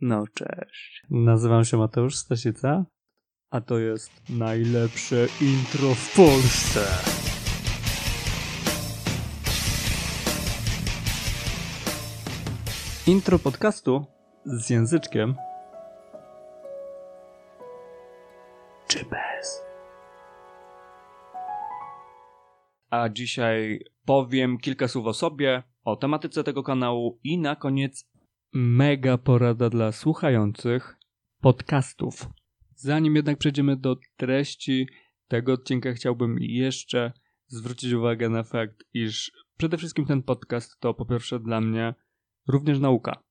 No cześć. Nazywam się Mateusz Stasica, a to jest najlepsze intro w Polsce. Intro podcastu z języczkiem. Czy bez? A dzisiaj powiem kilka słów o sobie, o tematyce tego kanału i na koniec mega porada dla słuchających podcastów. Zanim jednak przejdziemy do treści tego odcinka, chciałbym jeszcze zwrócić uwagę na fakt, iż przede wszystkim ten podcast to po pierwsze dla mnie również nauka.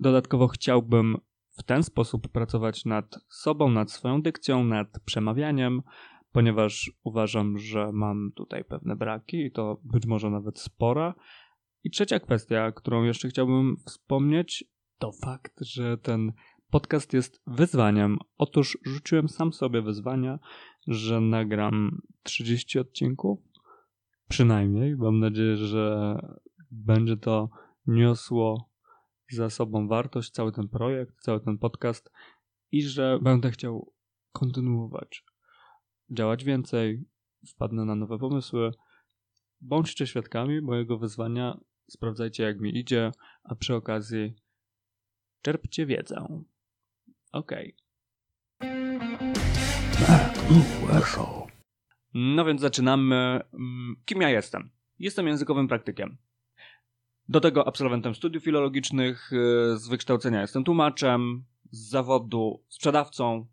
Dodatkowo chciałbym w ten sposób pracować nad sobą, nad swoją dykcją, nad przemawianiem, ponieważ uważam, że mam tutaj pewne braki i to być może nawet spora. I trzecia kwestia, którą jeszcze chciałbym wspomnieć, to fakt, że ten podcast jest wyzwaniem. Otóż rzuciłem sam sobie wyzwania, że nagram 30 odcinków. Przynajmniej. Mam nadzieję, że będzie to niosło za sobą wartość, cały ten projekt, cały ten podcast i że będę chciał kontynuować, działać więcej, wpadnę na nowe pomysły. Bądźcie świadkami mojego wyzwania, sprawdzajcie jak mi idzie, a przy okazji czerpcie wiedzę. Okej. Show. No więc zaczynamy. Mm, Kim ja jestem? Jestem językowym praktykiem. Do tego absolwentem studiów filologicznych, yy, z wykształcenia jestem tłumaczem, z zawodu sprzedawcą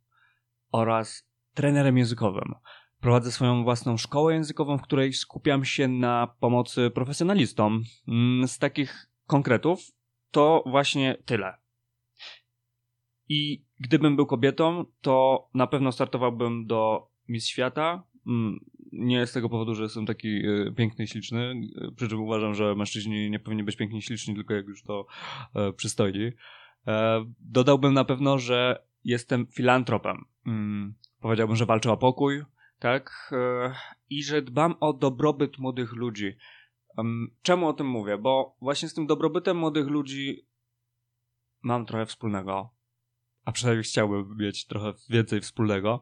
oraz trenerem językowym. Prowadzę swoją własną szkołę językową, w której skupiam się na pomocy profesjonalistom. Mm, Z takich konkretów to właśnie tyle. I gdybym był kobietą, to na pewno startowałbym do Miss Świata. Mm, Nie z tego powodu, że jestem taki y, piękny i śliczny, y, przy czym uważam, że mężczyźni nie powinni być piękni i śliczni, tylko jak już to e, przystoi. E, dodałbym na pewno, że jestem filantropem. Mm, Powiedziałbym, że walczę o pokój, tak? E, I że dbam o dobrobyt młodych ludzi. Em, Czemu o tym mówię? Bo właśnie z tym dobrobytem młodych ludzi mam trochę wspólnego. A przynajmniej chciałbym mieć trochę więcej wspólnego.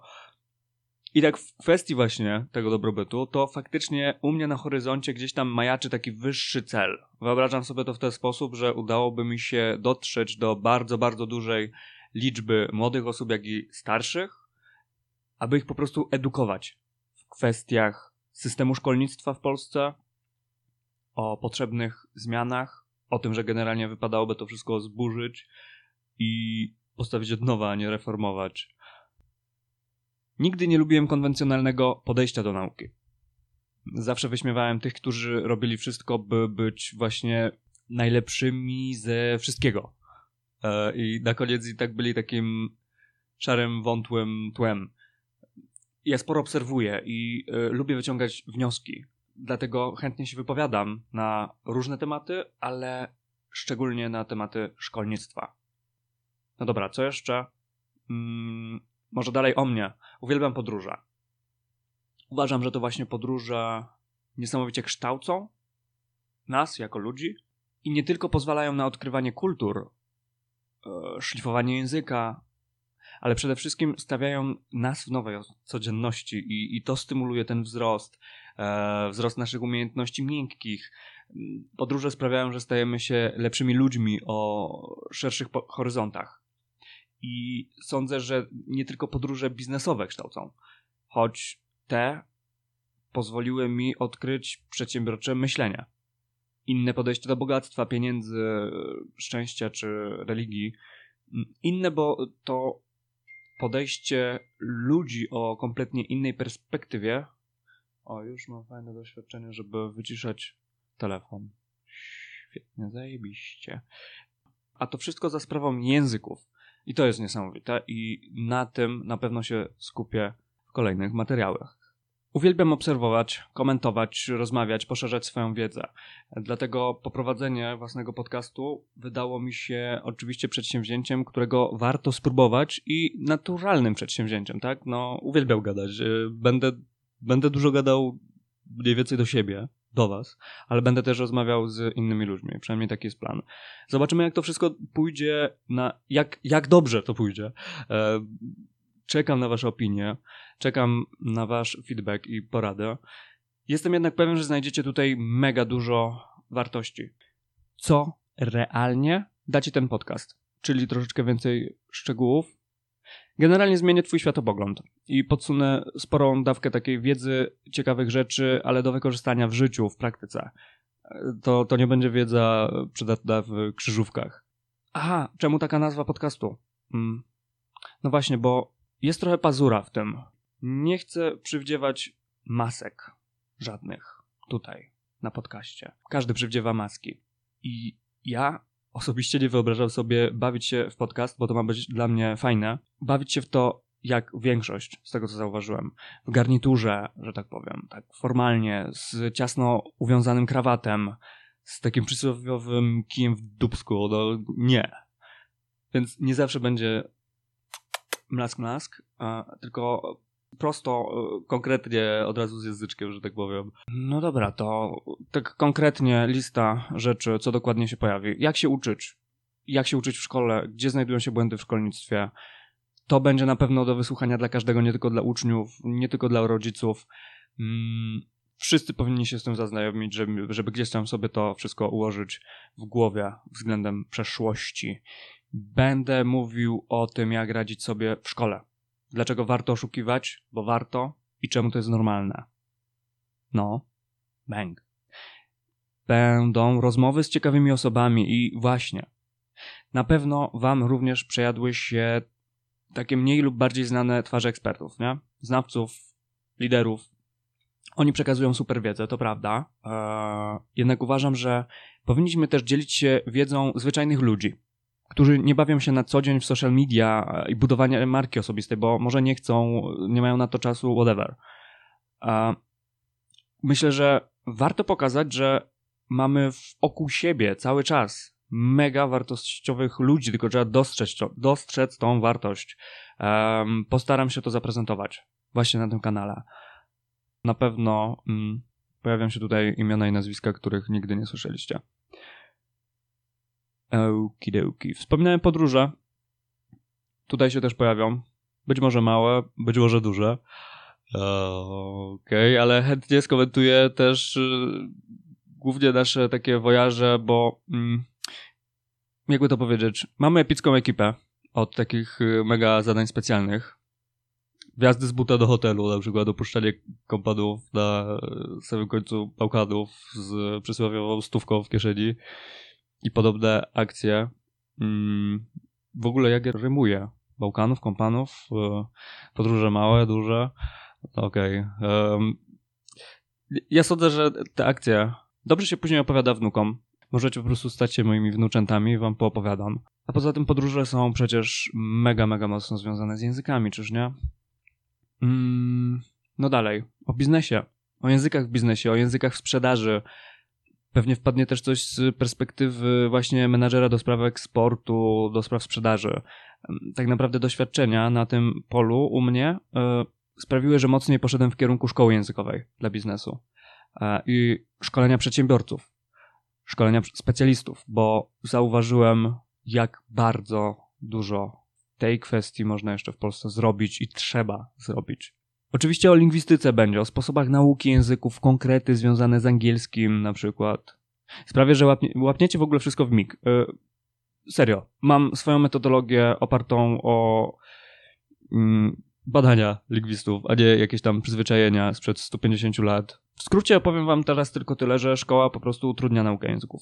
I tak w kwestii właśnie tego dobrobytu, to faktycznie u mnie na horyzoncie gdzieś tam majaczy taki wyższy cel. Wyobrażam sobie to w ten sposób, że udałoby mi się dotrzeć do bardzo, bardzo dużej liczby młodych osób, jak i starszych, aby ich po prostu edukować w kwestiach systemu szkolnictwa w Polsce, o potrzebnych zmianach, o tym, że generalnie wypadałoby to wszystko zburzyć i postawić od nowa, a nie reformować. Nigdy nie lubiłem konwencjonalnego podejścia do nauki. Zawsze wyśmiewałem tych, którzy robili wszystko, by być właśnie najlepszymi ze wszystkiego. E, I na koniec i tak byli takim szarym, wątłym tłem. Ja sporo obserwuję i e, lubię wyciągać wnioski. Dlatego chętnie się wypowiadam na różne tematy, ale szczególnie na tematy szkolnictwa. No dobra, co jeszcze? Mm, może dalej o mnie. Uwielbiam podróże. Uważam, że to właśnie podróże niesamowicie kształcą nas jako ludzi i nie tylko pozwalają na odkrywanie kultur, e, szlifowanie języka, ale przede wszystkim stawiają nas w nowej codzienności i, i to stymuluje ten wzrost, e, wzrost naszych umiejętności miękkich. Podróże sprawiają, że stajemy się lepszymi ludźmi o szerszych horyzontach. I sądzę, że nie tylko podróże biznesowe kształcą, choć te pozwoliły mi odkryć przedsiębiorcze myślenie. Inne podejście do bogactwa, pieniędzy, szczęścia czy religii. Inne, bo to podejście ludzi o kompletnie innej perspektywie. O, już mam fajne doświadczenie, żeby wyciszać telefon. Świetnie, zajebiście. A to wszystko za sprawą języków. I to jest niesamowite i na tym na pewno się skupię w kolejnych materiałach. Uwielbiam obserwować, komentować, rozmawiać, poszerzać swoją wiedzę. Dlatego poprowadzenie własnego podcastu wydało mi się oczywiście przedsięwzięciem, którego warto spróbować i naturalnym przedsięwzięciem, tak? No, uwielbiam gadać. Będę, będę dużo gadał mniej więcej do siebie, do Was, ale będę też rozmawiał z innymi ludźmi. Przynajmniej taki jest plan. Zobaczymy, jak to wszystko pójdzie, na, jak, jak dobrze to pójdzie. Czekam na Wasze opinie, czekam na Wasz feedback i poradę. Jestem jednak pewien, że znajdziecie tutaj mega dużo wartości. Co realnie dacie ten podcast? Czyli troszeczkę więcej szczegółów. Generalnie zmienię Twój światopogląd i podsunę sporą dawkę takiej wiedzy, ciekawych rzeczy, ale do wykorzystania w życiu, w praktyce. To, to nie będzie wiedza przydatna w krzyżówkach. Aha, czemu taka nazwa podcastu? Hmm. No właśnie, bo jest trochę pazura w tym. Nie chcę przywdziewać masek żadnych tutaj na podcaście. Każdy przywdziewa maski. I ja osobiście nie wyobrażam sobie bawić się w podcast, bo to ma być dla mnie fajne. Bawić się w to jak większość, z tego co zauważyłem, w garniturze, że tak powiem, tak formalnie, z ciasno uwiązanym krawatem, z takim przysłowiowym kijem w dubsku, no nie. Więc nie zawsze będzie mlask mlask, tylko prosto, e, konkretnie, od razu z języczkiem, że tak powiem. No dobra, to tak konkretnie lista rzeczy, co dokładnie się pojawi. Jak się uczyć? Jak się uczyć w szkole? Gdzie znajdują się błędy w szkolnictwie? To będzie na pewno do wysłuchania dla każdego, nie tylko dla uczniów, nie tylko dla rodziców. Mm, wszyscy powinni się z tym zaznajomić, żeby, żeby gdzieś tam sobie to wszystko ułożyć w głowie względem przeszłości. Będę mówił o tym, jak radzić sobie w szkole Dlaczego warto oszukiwać? Bo warto i czemu to jest normalne. No, bang. Będą rozmowy z ciekawymi osobami i właśnie. Na pewno wam również przejadły się takie mniej lub bardziej znane twarze ekspertów, nie? Znawców, liderów. Oni przekazują super wiedzę, to prawda. Eee, jednak uważam, że powinniśmy też dzielić się wiedzą zwyczajnych ludzi którzy nie bawią się na co dzień w social media i budowanie marki osobistej, bo może nie chcą, nie mają na to czasu, whatever. Myślę, że warto pokazać, że mamy wokół siebie cały czas mega wartościowych ludzi, tylko trzeba dostrzec, dostrzec tą wartość. Postaram się to zaprezentować właśnie na tym kanale. Na pewno mm, pojawią się tutaj imiona i nazwiska, których nigdy nie słyszeliście. Okidoki. Wspominałem podróże. Tutaj się też pojawią. Być może małe, być może duże. Okej, okay, ale chętnie skomentuję też y, głównie nasze takie wojaże, bo mm, jakby to powiedzieć, mamy epicką ekipę od takich y, mega zadań specjalnych. Wjazdy z buta do hotelu, na przykład opuszczanie kompadów na samym końcu Bałkanów z przysłowiową stówką w kieszeni i podobne akcje. Mm, w ogóle jak rymuje? Bałkanów, kompanów, e, podróże małe, duże. Okej. Okay. Ja sądzę, że te akcje dobrze się później opowiada wnukom. Możecie po prostu stać się moimi wnuczętami i wam poopowiadam. A poza tym podróże są przecież mega, mega mocno związane z językami, czyż nie? Mm, no dalej. O biznesie. O językach w biznesie, o językach w sprzedaży, Pewnie wpadnie też coś z perspektywy właśnie menadżera do spraw eksportu, do spraw sprzedaży. Tak naprawdę doświadczenia na tym polu u mnie y, sprawiły, że mocniej poszedłem w kierunku szkoły językowej dla biznesu y, i szkolenia przedsiębiorców, szkolenia specjalistów, bo zauważyłem, jak bardzo dużo tej kwestii można jeszcze w Polsce zrobić i trzeba zrobić. Oczywiście o lingwistyce będzie, o sposobach nauki języków, konkrety związane z angielskim na przykład. Sprawię, że łapnie, łapniecie w ogóle wszystko w mig. Yy, serio. Mam swoją metodologię opartą o mm, badania lingwistów, a nie jakieś tam przyzwyczajenia sprzed 150 lat. W skrócie opowiem wam teraz tylko tyle, że szkoła po prostu utrudnia naukę języków.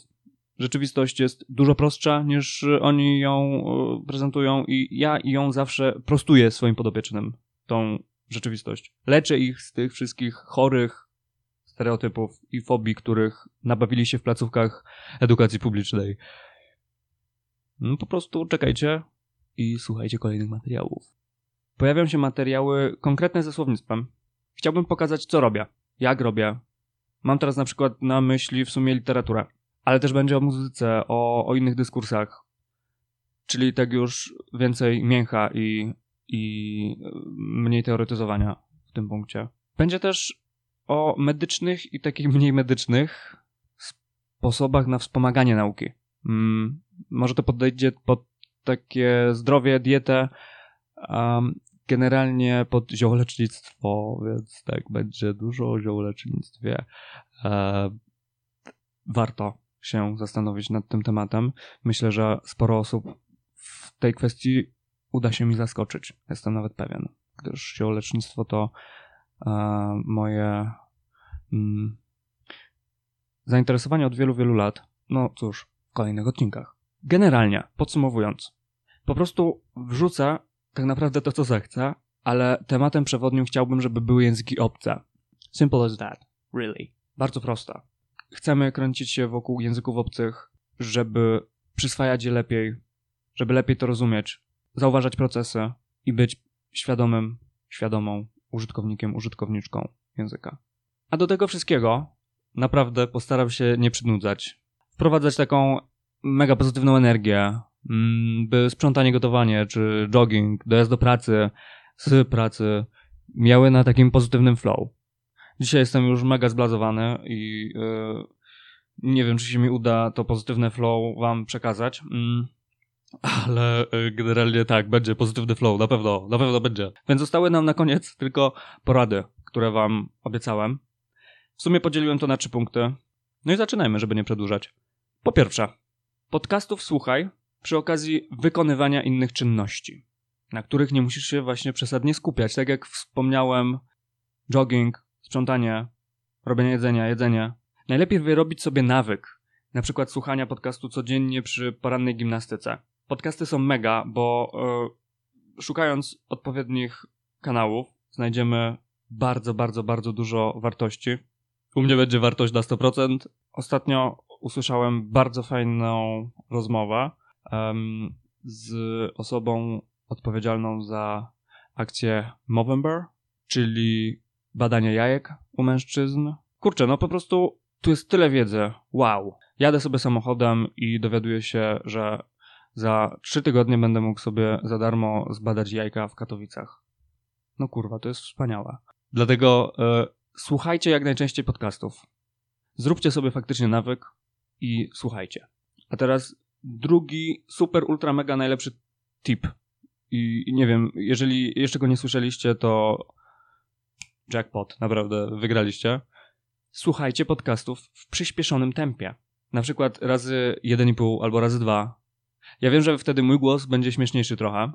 Rzeczywistość jest dużo prostsza niż oni ją y, prezentują i ja ją zawsze prostuję swoim podopiecznym. Tą rzeczywistość. Leczę ich z tych wszystkich chorych stereotypów i fobii, których nabawili się w placówkach edukacji publicznej. No po prostu czekajcie i słuchajcie kolejnych materiałów. Pojawią się materiały konkretne ze słownictwem. Chciałbym pokazać, co robię, jak robię. Mam teraz na przykład na myśli w sumie literaturę, ale też będzie o muzyce, o, o innych dyskursach. Czyli tak już więcej mięcha i i mniej teoretyzowania w tym punkcie. Będzie też o medycznych i takich mniej medycznych sposobach na wspomaganie nauki. Mm, może to podejdzie pod takie zdrowie, dietę, um, generalnie pod ziołolecznictwo, więc tak, będzie dużo o ziołolecznictwie. E, warto się zastanowić nad tym tematem. Myślę, że sporo osób w tej kwestii uda się mi zaskoczyć. Jestem nawet pewien, gdyż ziołolecznictwo to e, moje mm, zainteresowanie od wielu, wielu lat. No cóż, w kolejnych odcinkach. Generalnie, podsumowując, po prostu wrzucę tak naprawdę to, co zechcę, ale tematem przewodnim chciałbym, żeby były języki obce. Simple as that, really. Bardzo proste. Chcemy kręcić się wokół języków obcych, żeby przyswajać je lepiej, żeby lepiej to rozumieć, zauważać procesy i być świadomym, świadomą użytkownikiem, użytkowniczką języka. A do tego wszystkiego naprawdę postaram się nie przynudzać. Wprowadzać taką mega pozytywną energię, mm, by sprzątanie, gotowanie, czy jogging, dojazd do pracy, z pracy miały na takim pozytywnym flow. Dzisiaj jestem już mega zblazowany i yy, nie wiem, czy się mi uda to pozytywne flow wam przekazać. Ale yy, generalnie tak, będzie pozytywny flow, na pewno, na pewno będzie. Więc zostały nam na koniec tylko porady, które wam obiecałem. W sumie podzieliłem to na trzy punkty. No i zaczynajmy, żeby nie przedłużać. Po pierwsze, podcastów słuchaj przy okazji wykonywania innych czynności, na których nie musisz się właśnie przesadnie skupiać. Tak jak wspomniałem, jogging, sprzątanie, robienie jedzenia, jedzenie. Najlepiej wyrobić sobie nawyk, na przykład słuchania podcastu codziennie przy porannej gimnastyce. Podcasty są mega, bo yy, szukając odpowiednich kanałów znajdziemy bardzo, bardzo, bardzo dużo wartości. U mnie będzie wartość na 100%. Ostatnio usłyszałem bardzo fajną rozmowę um, z osobą odpowiedzialną za akcję Movember, czyli badanie jajek u mężczyzn. Kurczę, no po prostu tu jest tyle wiedzy. Wow. Jadę sobie samochodem i dowiaduję się, że za trzy tygodnie będę mógł sobie za darmo zbadać jajka w Katowicach. No kurwa, to jest wspaniałe. Dlatego e, słuchajcie jak najczęściej podcastów. Zróbcie sobie faktycznie nawyk i słuchajcie. A teraz drugi super, ultra, mega najlepszy tip. I nie wiem, jeżeli jeszcze go nie słyszeliście, to jackpot, naprawdę wygraliście. Słuchajcie podcastów w przyspieszonym tempie. Na przykład razy 1,5 albo razy 2. Ja wiem, że wtedy mój głos będzie śmieszniejszy trochę,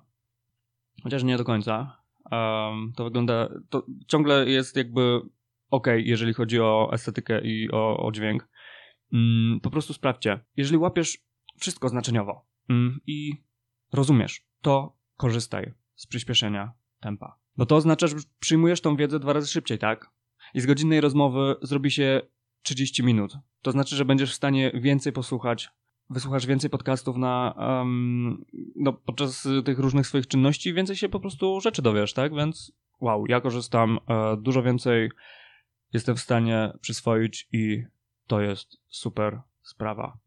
chociaż nie do końca. Um, to wygląda, to ciągle jest jakby ok, jeżeli chodzi o estetykę i o, o dźwięk. Mm, po prostu sprawdźcie. Jeżeli łapiesz wszystko znaczeniowo mm, i rozumiesz, to korzystaj z przyspieszenia tempa. Bo to oznacza, że przyjmujesz tą wiedzę dwa razy szybciej, tak? I z godzinnej rozmowy zrobi się 30 minut. To znaczy, że będziesz w stanie więcej posłuchać, wysłuchasz więcej podcastów na, um, no, podczas tych różnych swoich czynności, więcej się po prostu rzeczy dowiesz, tak? Więc wow, ja korzystam e, dużo więcej, jestem w stanie przyswoić i to jest super sprawa.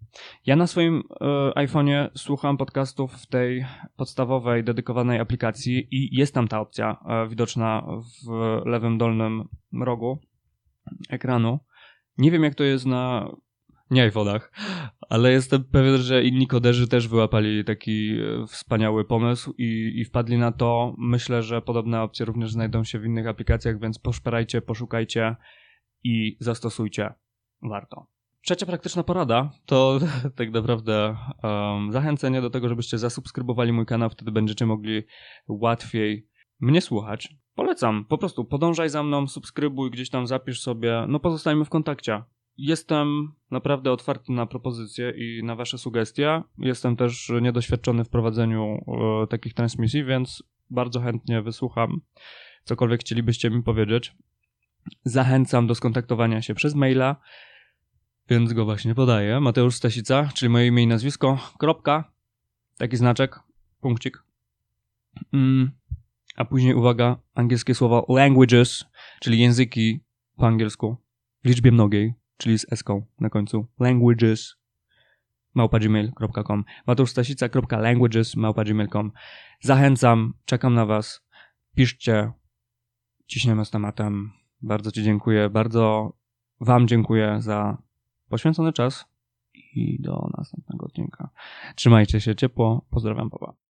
Ja na swoim e, iPhone'ie słucham podcastów w tej podstawowej, dedykowanej aplikacji i jest tam ta opcja e, widoczna w lewym dolnym rogu ekranu. Nie wiem jak to jest na nie iPhone'ach, ale jestem pewien, że inni koderzy też wyłapali taki e, wspaniały pomysł i, i wpadli na to. Myślę, że podobne opcje również znajdą się w innych aplikacjach, więc poszperajcie, poszukajcie i zastosujcie. Warto. Trzecia praktyczna porada to tak naprawdę um, zachęcenie do tego, żebyście zasubskrybowali mój kanał, wtedy będziecie mogli łatwiej mnie słuchać. Polecam, po prostu podążaj za mną, subskrybuj, gdzieś tam zapisz sobie, no pozostajmy w kontakcie. Jestem naprawdę otwarty na propozycje i na wasze sugestie. Jestem też niedoświadczony w prowadzeniu e, takich transmisji, więc bardzo chętnie wysłucham cokolwiek chcielibyście mi powiedzieć. Zachęcam do skontaktowania się przez maila więc go właśnie podaję. Mateusz Stasica, czyli moje imię i nazwisko, kropka, taki znaczek, punkcik. Mm, a później, uwaga, angielskie słowo languages, czyli języki po angielsku, w liczbie mnogiej, czyli z eską na końcu. Languages małpa.gmail.com mateuszstasica.languages małpa.gmail.com Zachęcam, czekam na was. Piszcie, ciśniemy z tematem. Bardzo Ci dziękuję. Bardzo Wam dziękuję za poświęcony czas i do następnego odcinka. Trzymajcie się ciepło. Pozdrawiam, papa.